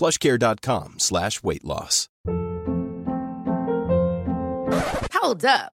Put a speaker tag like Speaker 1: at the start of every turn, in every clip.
Speaker 1: plushcare.com slash weight loss.
Speaker 2: Hold up.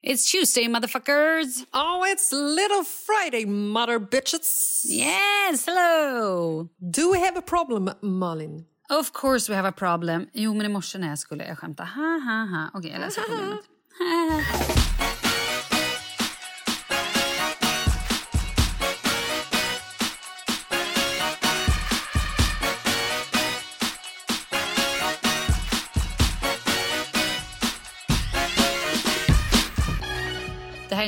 Speaker 3: It's Tuesday, motherfuckers!
Speaker 4: Oh, it's Little Friday, mother bitches.
Speaker 3: Yes, hello!
Speaker 4: Do we have a problem, Malin?
Speaker 3: Of course we have a problem. Jo, men i morse när jag skulle jag skämta. Ha, ha, ha. Okej, jag läser problemet.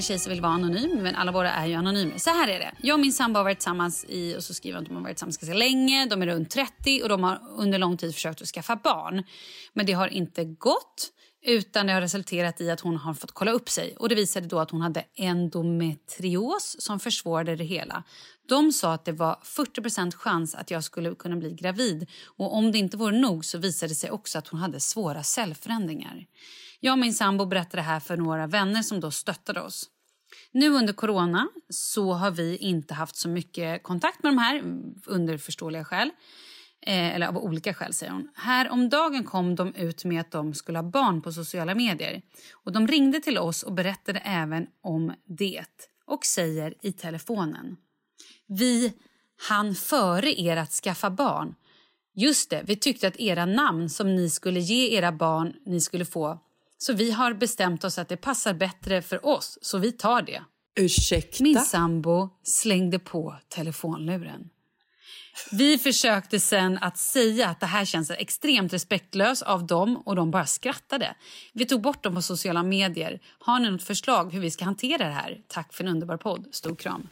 Speaker 3: En tjej som vill vara anonym, men alla våra är ju anonyma. Så här är det. Jag och min sambo har varit tillsammans i, och så skriver de att de har varit tillsammans ganska länge. De är runt 30 och de har under lång tid försökt att skaffa barn. Men det har inte gått. Utan det har resulterat i att hon har fått kolla upp sig. Och Det visade då att hon hade endometrios som försvårade det hela. De sa att det var 40% chans att jag skulle kunna bli gravid. Och Om det inte vore nog så visade det sig också att hon hade svåra cellförändringar. Jag och min sambo berättade det här för några vänner som då stöttade oss. Nu under corona så har vi inte haft så mycket kontakt med de här mm, under förståeliga skäl. Eh, eller av olika skäl, säger hon. Här om dagen kom de ut med att de skulle ha barn på sociala medier. Och De ringde till oss och berättade även om det och säger i telefonen. Vi hann före er att skaffa barn. Just det, vi tyckte att era namn som ni skulle ge era barn ni skulle få. Så vi har bestämt oss att det passar bättre för oss, så vi tar det.
Speaker 4: Ursäkta?
Speaker 3: Min sambo slängde på telefonluren. Vi försökte sen att säga att det här känns extremt respektlöst av dem och de bara skrattade. Vi tog bort dem på sociala medier. Har ni något förslag hur vi ska hantera det här? Tack för en underbar podd. Stor kram.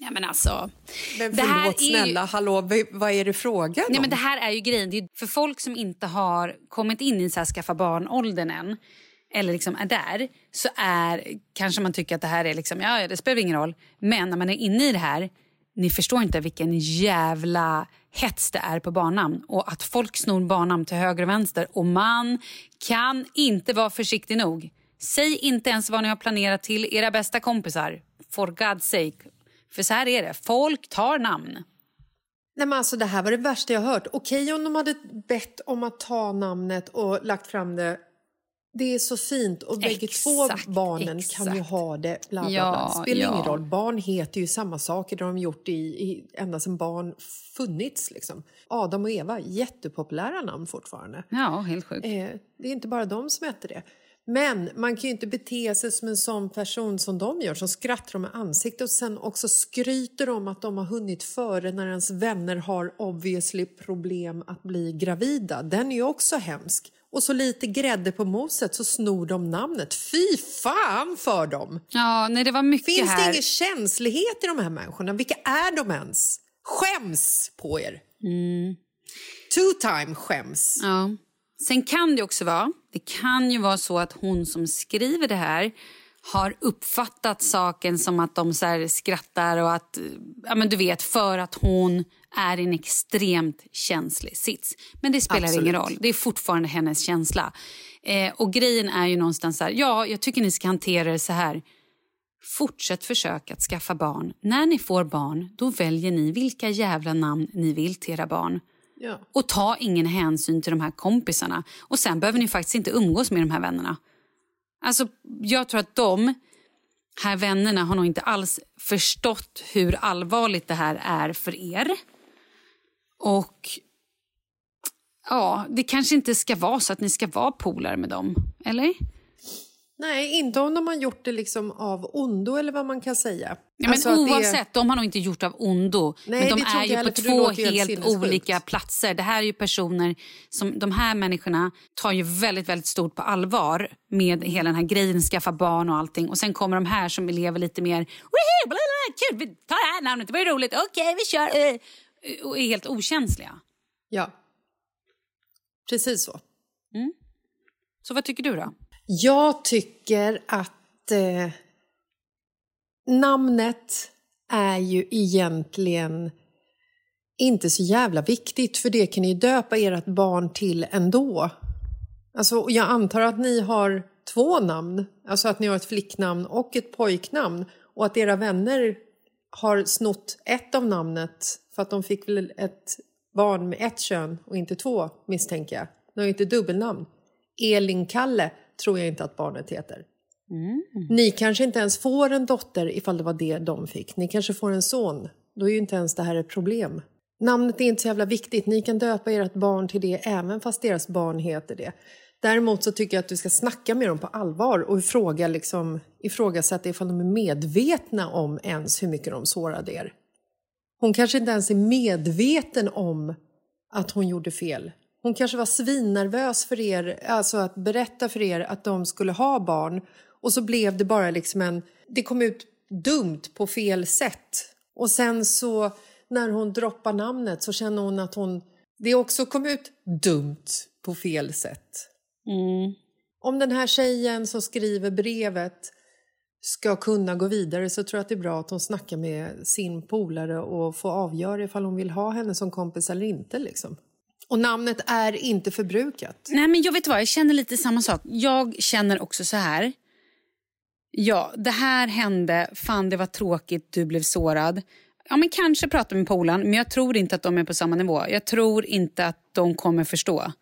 Speaker 3: Ja, men alltså,
Speaker 4: Men
Speaker 3: det här
Speaker 4: förlåt,
Speaker 3: är ju-
Speaker 4: snälla, hallå, vad är det frågan
Speaker 3: Nej,
Speaker 4: om?
Speaker 3: men det här är ju grejen. Är för folk som inte har kommit in i så här skaffa barn-åldern än eller liksom är där så är kanske man tycker att det här är liksom, ja, det spelar ingen roll. Men när man är inne i det här, ni förstår inte vilken jävla hets det är på barnnamn och att folk snor barnnamn till höger och vänster och man kan inte vara försiktig nog. Säg inte ens vad ni har planerat till era bästa kompisar. For God's sake. För så här är det. Folk tar namn.
Speaker 5: Nej, men alltså, det här var det värsta jag hört. Okej om de hade bett om att ta namnet och lagt fram det. Det är så fint och bägge två
Speaker 3: Exakt,
Speaker 5: barnen kan ju
Speaker 3: exakt.
Speaker 5: ha det. Bla, bla,
Speaker 3: Ja,
Speaker 5: bla. Spelar
Speaker 3: ja.
Speaker 5: ingen roll. Barn heter ju samma saker. Det har de gjort i, i, ända sedan barn funnits. Liksom. Adam och Eva, jättepopulära namn fortfarande.
Speaker 3: Ja, helt sjukt.
Speaker 5: Eh, det är inte bara de som heter det. Men man kan ju inte bete sig som en sån person som de gör, som skrattar med ansiktet och sen också skryter om att de har hunnit före när ens vänner har obviously problem att bli gravida. Den är ju också hemsk. Och så lite grädde på moset så snor de namnet. Fy fan för dem!
Speaker 3: Ja, nej, det var mycket
Speaker 5: Finns
Speaker 3: här.
Speaker 5: det ingen känslighet i de här människorna? Vilka är de ens? Skäms på er! Two time skäms.
Speaker 3: Ja. Sen kan det också vara, det kan ju vara så att hon som skriver det här har uppfattat saken som att de så skrattar och att, ja men du vet, för att hon är i en extremt känslig sits. Men det spelar
Speaker 5: Absolut.
Speaker 3: ingen roll, det är fortfarande hennes känsla. Eh, och grejen är ju någonstans så här, ja, jag tycker ni ska hantera det så här. Fortsätt försöka att skaffa barn. När ni får barn, då väljer ni vilka jävla namn ni vill till era barn.
Speaker 5: Ja.
Speaker 3: Och ta ingen hänsyn till de här kompisarna. Och sen behöver ni faktiskt inte umgås med de här vännerna. Alltså, jag tror att de här vännerna har nog inte alls förstått hur allvarligt det här är för er. Och ja, det kanske inte ska vara så att ni ska vara polare med dem. Eller?
Speaker 5: Nej, inte om de har gjort det liksom av ondo eller vad man kan säga.
Speaker 3: Ja, men
Speaker 5: Alltså att det-
Speaker 3: oavsett, de har nog inte gjort av ondo.
Speaker 5: Nej,
Speaker 3: men de är ju på
Speaker 5: heller, det
Speaker 3: två
Speaker 5: helt
Speaker 3: olika platser. Det här är ju personer som, de här människorna tar ju väldigt, väldigt stort på allvar med hela den här grejen, skaffa barn och allting. Och sen kommer de här som lever lite mer, kul, vi tar det här namnet, det var ju roligt, okej vi kör. eh, Och är helt okänsliga.
Speaker 5: Ja. Precis så.
Speaker 3: Så vad tycker du då?
Speaker 5: Jag tycker att eh, namnet är ju egentligen inte så jävla viktigt för det kan ni ju döpa ert barn till ändå. Alltså, jag antar att ni har två namn, alltså att ni har ett flicknamn och ett pojknamn och att era vänner har snott ett av namnet för att de fick väl ett barn med ett kön och inte två, misstänker jag. De har ju inte dubbelnamn. Elin-Kalle tror jag inte att barnet heter. Ni kanske inte ens får en dotter ifall det var det de fick. Ni kanske får en son. Då är ju inte ens det här ett problem. Namnet är inte så jävla viktigt. Ni kan döpa ert barn till det även fast deras barn heter det. Däremot så tycker jag att du ska snacka med dem på allvar och fråga, liksom, ifrågasätta ifall de är medvetna om ens hur mycket de sårade er. Hon kanske inte ens är medveten om att hon gjorde fel. Hon kanske var svinnervös för er, alltså att berätta för er att de skulle ha barn och så blev det bara liksom en... Det kom ut dumt på fel sätt. Och sen så när hon droppar namnet så känner hon att hon... Det också kom ut dumt på fel sätt. Om den här tjejen som skriver brevet ska kunna gå vidare så tror jag att det är bra att hon snackar med sin polare och får avgöra ifall hon vill ha henne som kompis eller inte. Liksom. Och namnet är inte förbrukat.
Speaker 3: Nej, men jag vet vad, jag känner lite samma sak. Jag känner också så här. Ja, det här hände. Fan, det var tråkigt. Du blev sårad. Ja, men kanske prata med polaren, men jag tror inte att de är på samma nivå. Jag tror inte att de kommer förstå.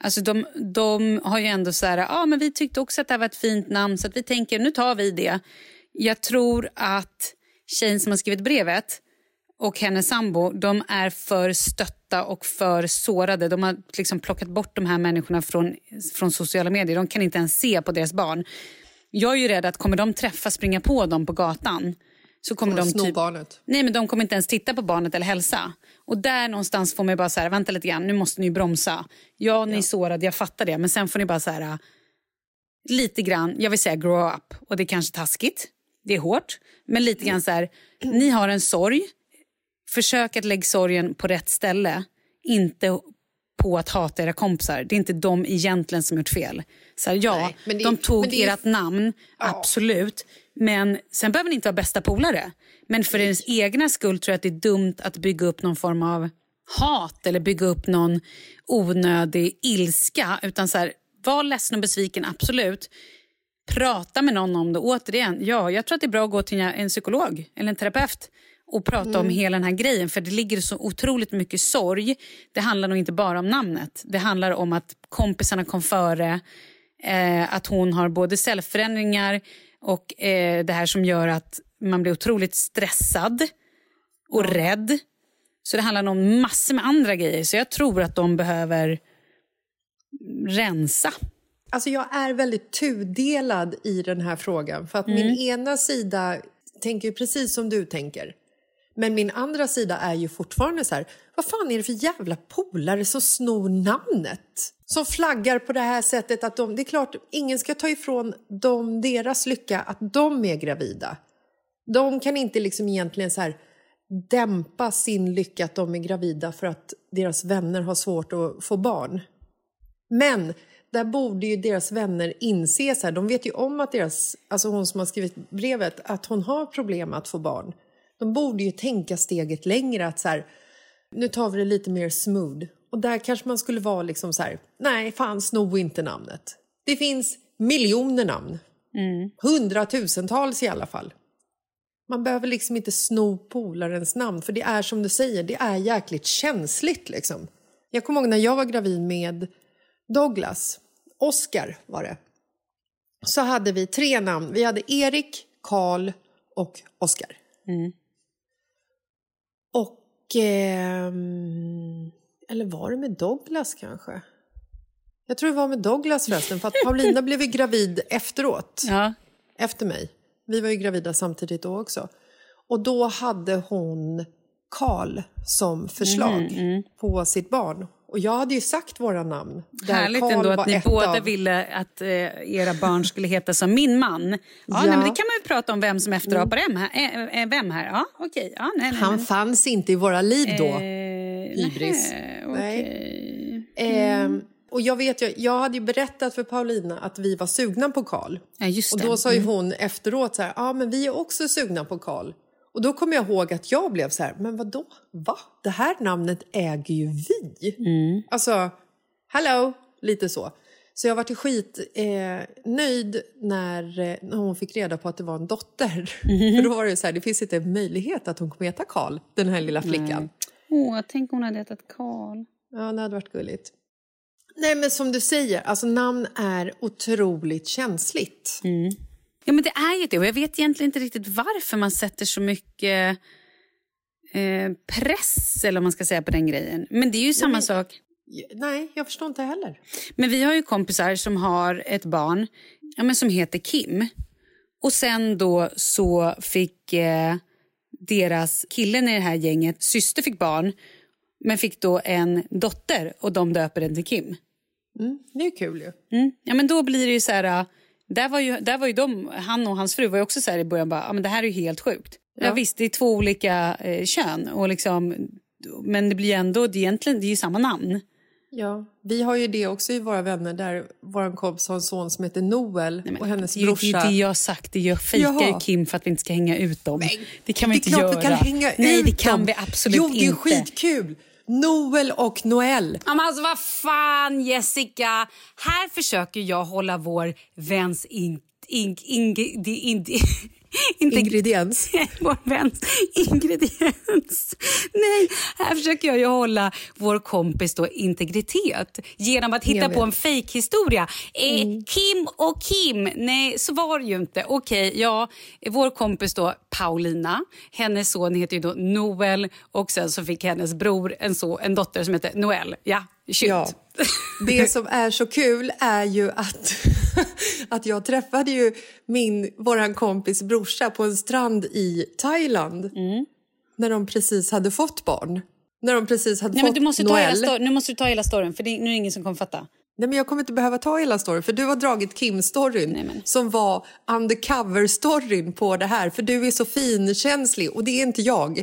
Speaker 3: Alltså de, de har ju ändå så här, ah, men vi tyckte också att det här var ett fint namn så att vi tänker nu tar vi det. Jag tror att tjejen som har skrivit brevet och hennes sambo, de är för stötta och för sårade. De har liksom plockat bort de här människorna från, från sociala medier. De kan inte ens se på deras barn. Jag är ju rädd att kommer de träffa, springa på dem på gatan så kommer de
Speaker 5: sno
Speaker 3: typ,
Speaker 5: barnet.
Speaker 3: Nej, men de kommer inte ens titta på barnet eller hälsa. Och där någonstans får man bara så här, vänta lite grann, nu måste ni bromsa. Ja, ni är sårade, jag fattar det. Men sen får ni bara så här, lite grann, jag vill säga grow up. Och det är kanske taskigt, det är hårt. Men lite grann så här, ni har en sorg. Försök att lägga sorgen på rätt ställe. Inte på att hata era kompisar. Det är inte de egentligen som gjort fel. Så här, ja,
Speaker 5: Nej,
Speaker 3: de tog
Speaker 5: är-
Speaker 3: ert namn, absolut. Men sen behöver ni inte vara bästa polare. Men för ens egna skull tror jag att det är dumt att bygga upp någon form av hat eller bygga upp någon onödig ilska. Utan så här, var ledsen och besviken, absolut. Prata med någon om det. Återigen, ja, jag tror att det är bra att gå till en psykolog eller en terapeut och prata om hela den här grejen. För det ligger så otroligt mycket sorg. Det handlar nog inte bara om namnet. Det handlar om att kompisarna kom före. Eh, att hon har både cellförändringar och eh, det här som gör att man blir otroligt stressad och rädd. Så det handlar om massor med andra grejer. Så jag tror att de behöver rensa.
Speaker 5: Alltså jag är väldigt tudelad i den här frågan. För att min ena sida tänker precis som du tänker. Men min andra sida är ju fortfarande så här, vad fan är det för jävla polare som snor namnet? Som flaggar på det här sättet att de, det är klart, ingen ska ta ifrån dem deras lycka att de är gravida. De kan inte liksom egentligen så här dämpa sin lycka att de är gravida för att deras vänner har svårt att få barn. Men där borde ju deras vänner inse, så här, de vet ju om att deras, alltså hon som har skrivit brevet, att hon har problem att få barn. De borde ju tänka steget längre att så här, nu tar vi det lite mer smooth. Och där kanske man skulle vara liksom så här, nej fan sno inte namnet. Det finns miljoner namn. Hundratusentals i alla fall. Man behöver liksom inte sno polarens namn, för det är som du säger, det är jäkligt känsligt liksom. Jag kommer ihåg när jag var gravid med Douglas, Oscar var det. Så hade vi tre namn. Vi hade Erik, Karl och Oscar. Och... ehm, eller var det med Douglas kanske? Jag tror det var med Douglas förresten, för att Paulina blev ju gravid efteråt
Speaker 3: Ja.
Speaker 5: efter mig. Vi var ju gravida samtidigt då också. Och då hade hon Karl som förslag
Speaker 3: Mm,
Speaker 5: på sitt barn. Och jag hade ju sagt våra namn.
Speaker 3: Härligt ändå att ni båda
Speaker 5: av-
Speaker 3: ville att eh, era barn skulle heta som min man. Ja,
Speaker 5: Ja.
Speaker 3: Nej, men det kan man ju prata om vem som efterapar vem här. Eh, eh, vem här. Ja, okej. Ja, nej, nej,
Speaker 5: Han
Speaker 3: men,
Speaker 5: fanns inte i våra liv då.
Speaker 3: eh,
Speaker 5: Hybris.
Speaker 3: nej, okej.
Speaker 5: Ehm, och jag, vet ju, jag hade ju berättat för Paulina att vi var sugna på Karl.
Speaker 3: Ja,
Speaker 5: Och då sa ju hon efteråt så här, ja men vi är också sugna på Karl. Och då kommer jag ihåg att jag blev så här, men vad då? Va? Det här namnet äger ju vi.
Speaker 3: Mm.
Speaker 5: Alltså, hello, lite så. Så jag var till skit eh, nöjd när, eh, när hon fick reda på att det var en dotter.
Speaker 3: Mhm.
Speaker 5: För då var det så här, det finns inte en möjlighet att hon kommer heta Karl, den här lilla flickan.
Speaker 3: Åh, tänk om hon hade hetat Karl.
Speaker 5: Ja, det hade varit gulligt. Nej, men som du säger, alltså namn är otroligt känsligt.
Speaker 3: Ja, men det är ju det. Och jag vet egentligen inte riktigt varför man sätter så mycket eh, press eller man ska säga på den grejen. Men det är ju samma
Speaker 5: men-
Speaker 3: sak.
Speaker 5: Nej, jag förstår inte heller.
Speaker 3: Men vi har ju kompisar som har ett barn ja, men som heter Kim. Och sen då så fick eh, deras killen i det här gänget, syster fick barn men fick då en dotter och de döper den till Kim.
Speaker 5: Mm, det är kul ju.
Speaker 3: Mm. Ja, men då blir det ju så här... Där var ju, där var ju de, han och hans fru var också så här i början bara, ja, men det här är ju helt sjukt. Ja.
Speaker 5: Ja.
Speaker 3: visst, det är två olika eh, kön. Och liksom, men det blir ändå, det är egentligen det är ju samma namn.
Speaker 5: Ja, vi har ju det också i våra vänner där vår kompis har en son som heter Noel
Speaker 3: Nej,
Speaker 5: och hennes
Speaker 3: det ju det,
Speaker 5: brorsa.
Speaker 3: är det jag har sagt, det jag fejkar. Kim för att vi inte ska hänga ut dem.
Speaker 5: Men
Speaker 3: det kan vi inte
Speaker 5: det är klart
Speaker 3: göra.
Speaker 5: vi kan hänga
Speaker 3: Nej,
Speaker 5: ut
Speaker 3: det kan
Speaker 5: dem.
Speaker 3: vi absolut
Speaker 5: jo, det är
Speaker 3: inte.
Speaker 5: skitkul! Noel och Noel.
Speaker 3: Ja, men alltså vad fan Jessica, här försöker jag hålla vår väns in, in, in, in, in, in,
Speaker 5: Ingrediens.
Speaker 3: vår väns ingrediens. Nej, här försöker jag ju hålla vår kompis då integritet genom att hitta på en fejkhistoria. Eh, Kim och Kim, nej så var det ju inte. Okej, ja, vår kompis då Paulina, hennes son heter ju då Noel och sen så fick hennes bror en, så, en dotter som heter Noel. Ja, shoot.
Speaker 5: Ja. Det som är så kul är ju att, att jag träffade ju min, våran kompis brorsa på en strand i Thailand.
Speaker 3: Mm.
Speaker 5: När de precis hade fått barn. När de precis hade
Speaker 3: Nej,
Speaker 5: fått
Speaker 3: men du måste ta hela
Speaker 5: Noel.
Speaker 3: sto- nu måste du ta hela storyn, för det, nu är det ingen som kommer fatta.
Speaker 5: Nej, men jag kommer inte behöva ta hela storyn, för du har dragit Kim-storyn som var undercover-storyn på det här, för du är så finkänslig och det är inte jag.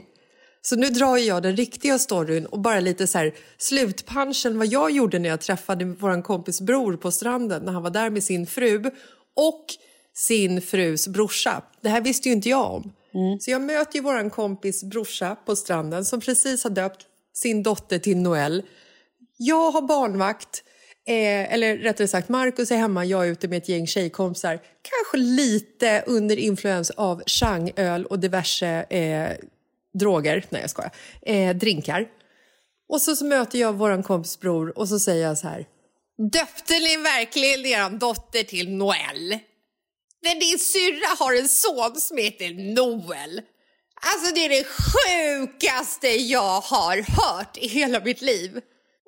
Speaker 5: Så nu drar jag den riktiga storyn och bara lite så här slutpunchen vad jag gjorde när jag träffade vår kompis bror på stranden när han var där med sin fru och sin frus brorsa. Det här visste ju inte jag om. Så jag möter ju vår kompis brorsa på stranden som precis har döpt sin dotter till Noel. Jag har barnvakt, eh, eller rättare sagt Markus är hemma, jag är ute med ett gäng tjejkompisar. Kanske lite under influens av changöl och diverse eh, droger, nej jag skojar, eh, drinkar. Och så, så möter jag vår kompis bror och så säger jag så här. Döpte ni verkligen er dotter till Noel? Men din syrra har en son som heter Noel. Alltså det är det sjukaste jag har hört i hela mitt liv.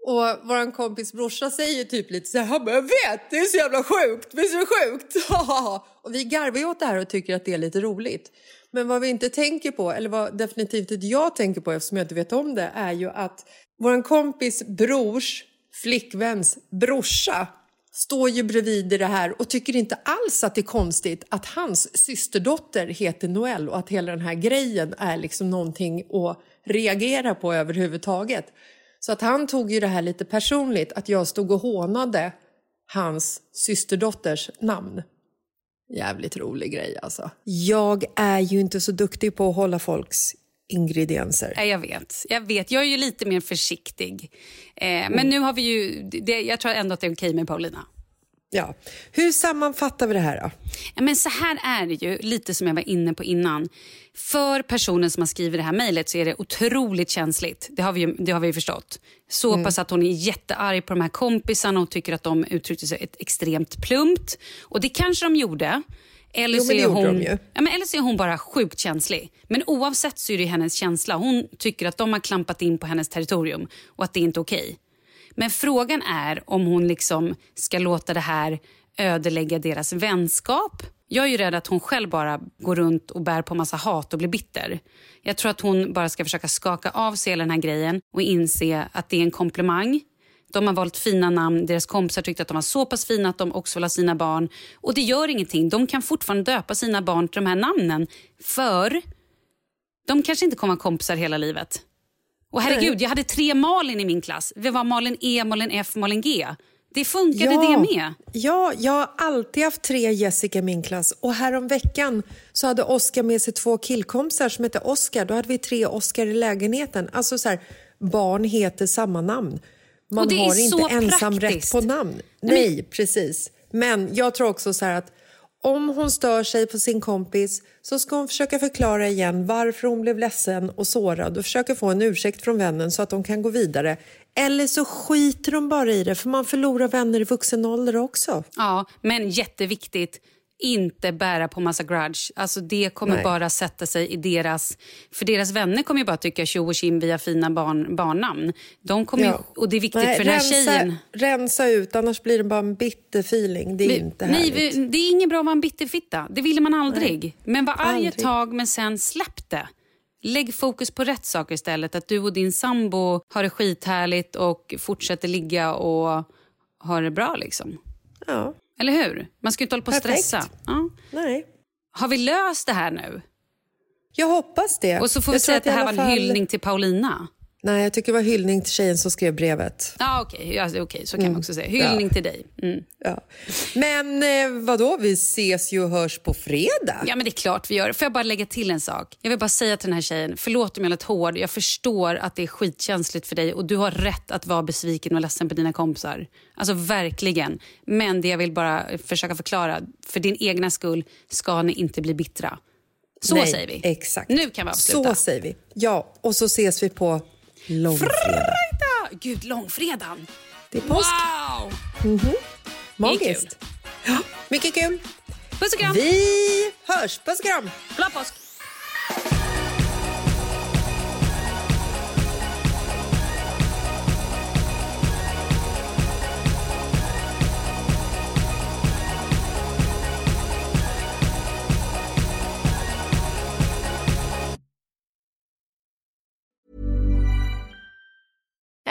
Speaker 5: Och vår kompis brorsa säger typ lite så här, han bara, jag vet, det är så jävla sjukt, visst är det sjukt? och vi garvar ju åt det här och tycker att det är lite roligt. Men vad vi inte tänker på, eller vad definitivt inte jag tänker på eftersom jag inte vet om det, är ju att vår kompis brors flickväns brorsa står ju bredvid i det här och tycker inte alls att det är konstigt att hans systerdotter heter Noel och att hela den här grejen är liksom någonting att reagera på överhuvudtaget. Så att han tog ju det här lite personligt, att jag stod och hånade hans systerdotters namn. Jävligt rolig grej alltså. Jag är ju inte så duktig på att hålla folks ingredienser.
Speaker 3: Nej, jag vet. Jag vet. Jag är ju lite mer försiktig. Eh,
Speaker 5: Mm.
Speaker 3: Men nu har vi ju... Det, jag tror ändå att det är okej med Paulina.
Speaker 5: Ja. Hur sammanfattar vi det här då?
Speaker 3: Ja, Men så här är det ju, lite som jag var inne på innan. För personen som har skrivit det här mejlet så är det otroligt känsligt. Det har vi ju, det har vi förstått. Så
Speaker 5: Mm.
Speaker 3: pass att hon är jättearg på de här kompisarna och tycker att de uttryckte sig ett extremt plumpt. Och det kanske de gjorde. Eller,
Speaker 5: Jo,
Speaker 3: så är hon, ja, men eller så är hon bara sjukt känslig. Men oavsett så är det hennes känsla. Hon tycker att de har klampat in på hennes territorium och att det är inte är okej. Men frågan är om hon liksom ska låta det här ödelägga deras vänskap. Jag är ju rädd att hon själv bara går runt och bär på massa hat och blir bitter. Jag tror att hon bara ska försöka skaka av sig hela den här grejen och inse att det är en komplimang. De har valt fina namn, deras kompisar tyckte att de var så pass fina att de också vill ha sina barn. Och det gör ingenting, de kan fortfarande döpa sina barn till de här namnen. För de kanske inte kommer ha kompisar hela livet. Och herregud, jag hade tre Malin i min klass. Det var Malin E, Malin F, Malin G. Det funkade det med.
Speaker 5: Ja, jag har alltid haft tre Jessica i min klass. Och härom veckan så hade Oskar med sig två killkompisar som hette Oskar. Då hade vi tre Oskar i lägenheten. Alltså så här, barn heter samma namn. Man har inte ensamrätt
Speaker 3: praktiskt.
Speaker 5: på namn. Nej, precis. Men jag tror också så här att om hon stör sig på sin kompis så ska hon försöka förklara igen varför hon blev ledsen och sårad och försöka få en ursäkt från vännen så att de kan gå vidare. Eller så skiter de bara i det för man förlorar vänner i vuxen ålder också.
Speaker 3: Ja, men jätteviktigt. Inte bära på massa grudge. Alltså det kommer
Speaker 5: Nej.
Speaker 3: bara sätta sig i deras... För deras vänner kommer ju bara tycka tjo och tjim via fina barn, barnnamn. De kommer ju, och det är viktigt
Speaker 5: Nej,
Speaker 3: för den här
Speaker 5: rensa,
Speaker 3: tjejen.
Speaker 5: Rensa ut, annars blir det bara en bitter feeling. Det är
Speaker 3: Vi-
Speaker 5: inte
Speaker 3: nej,
Speaker 5: härligt.
Speaker 3: vi- det är inget bra att vara en bitterfitta. Det ville man aldrig. Men var arg ett tag, men sen släpp det. Lägg fokus på rätt saker istället. Att du och din sambo har det skithärligt och fortsätter ligga och ha det bra. liksom.
Speaker 5: Ja,
Speaker 3: Eller hur? Man ska ju inte hålla på och
Speaker 5: Perfekt.
Speaker 3: stressa. Ja.
Speaker 5: nej.
Speaker 3: Har vi löst det här nu?
Speaker 5: Jag hoppas det.
Speaker 3: Och så får vi säga att det här var en
Speaker 5: fall-
Speaker 3: hyllning till Paulina.
Speaker 5: Nej, jag tycker det var hyllning till tjejen som skrev brevet.
Speaker 3: Ja, okej. Ja, okej, så kan man också säga. Hyllning till dig. Mm.
Speaker 5: Ja. Men eh, vadå, vi ses ju och hörs på fredag.
Speaker 3: Ja, men det är klart vi gör. Får jag bara lägga till en sak? Jag vill bara säga till den här tjejen, förlåt om jag lät hård. Jag förstår att det är skitkänsligt för dig och du har rätt att vara besviken och ledsen på dina kompisar. Alltså verkligen. Men det jag vill bara försöka förklara, för din egna skull ska ni inte bli bittra. Så
Speaker 5: Nej,
Speaker 3: säger vi.
Speaker 5: Exakt.
Speaker 3: Nu kan vi avsluta.
Speaker 5: Så säger vi. Ja, och så ses vi på långfredag.
Speaker 3: Fredag! Gud, långfredagen.
Speaker 5: Det är påsk.
Speaker 3: Wow!
Speaker 5: Magiskt. Ja, mycket kul.
Speaker 3: Puss och kram.
Speaker 5: Vi hörs. Puss och kram.
Speaker 3: Glad påsk.